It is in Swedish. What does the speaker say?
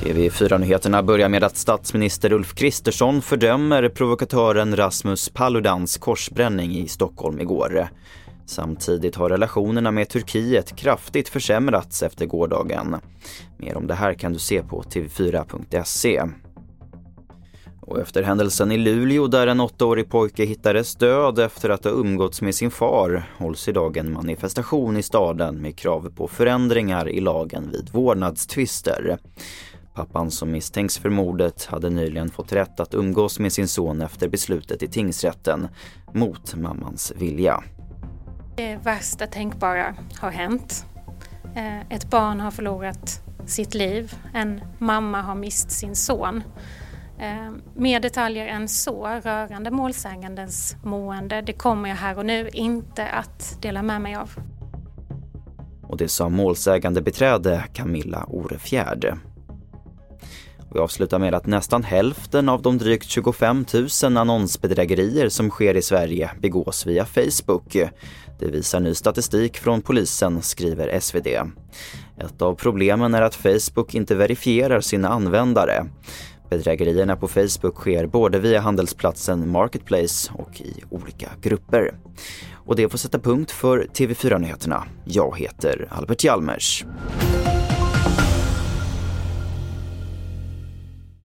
TV4-nyheterna börjar med att statsminister Ulf Kristersson fördömer provokatören Rasmus Paludans korsbränning i Stockholm igår. Samtidigt har relationerna med Turkiet kraftigt försämrats efter gårdagen. Mer om det här kan du se på tv4.se. Och efter händelsen i Luleå där en åttaårig pojke hittades död efter att ha umgåtts med sin far hålls idag en manifestation i staden med krav på förändringar i lagen vid vårdnadstvister. Pappan som misstänks för mordet hade nyligen fått rätt att umgås med sin son efter beslutet i tingsrätten mot mammans vilja. Det värsta tänkbara har hänt. Eh, ett barn har förlorat sitt liv, en mamma har mist sin son. Eh, mer detaljer än så rörande målsägandens mående, det kommer jag här och nu inte att dela med mig av. Och det sa målsägande beträde Camilla Orefjärd. Vi avslutar med att nästan hälften av de drygt 25 000 annonsbedrägerier som sker i Sverige begås via Facebook. Det visar ny statistik från polisen, skriver SvD. Ett av problemen är att Facebook inte verifierar sina användare. Bedrägerierna på Facebook sker både via handelsplatsen Marketplace och i olika grupper. Och det får sätta punkt för TV4-nyheterna. Jag heter Albert Hjalmers.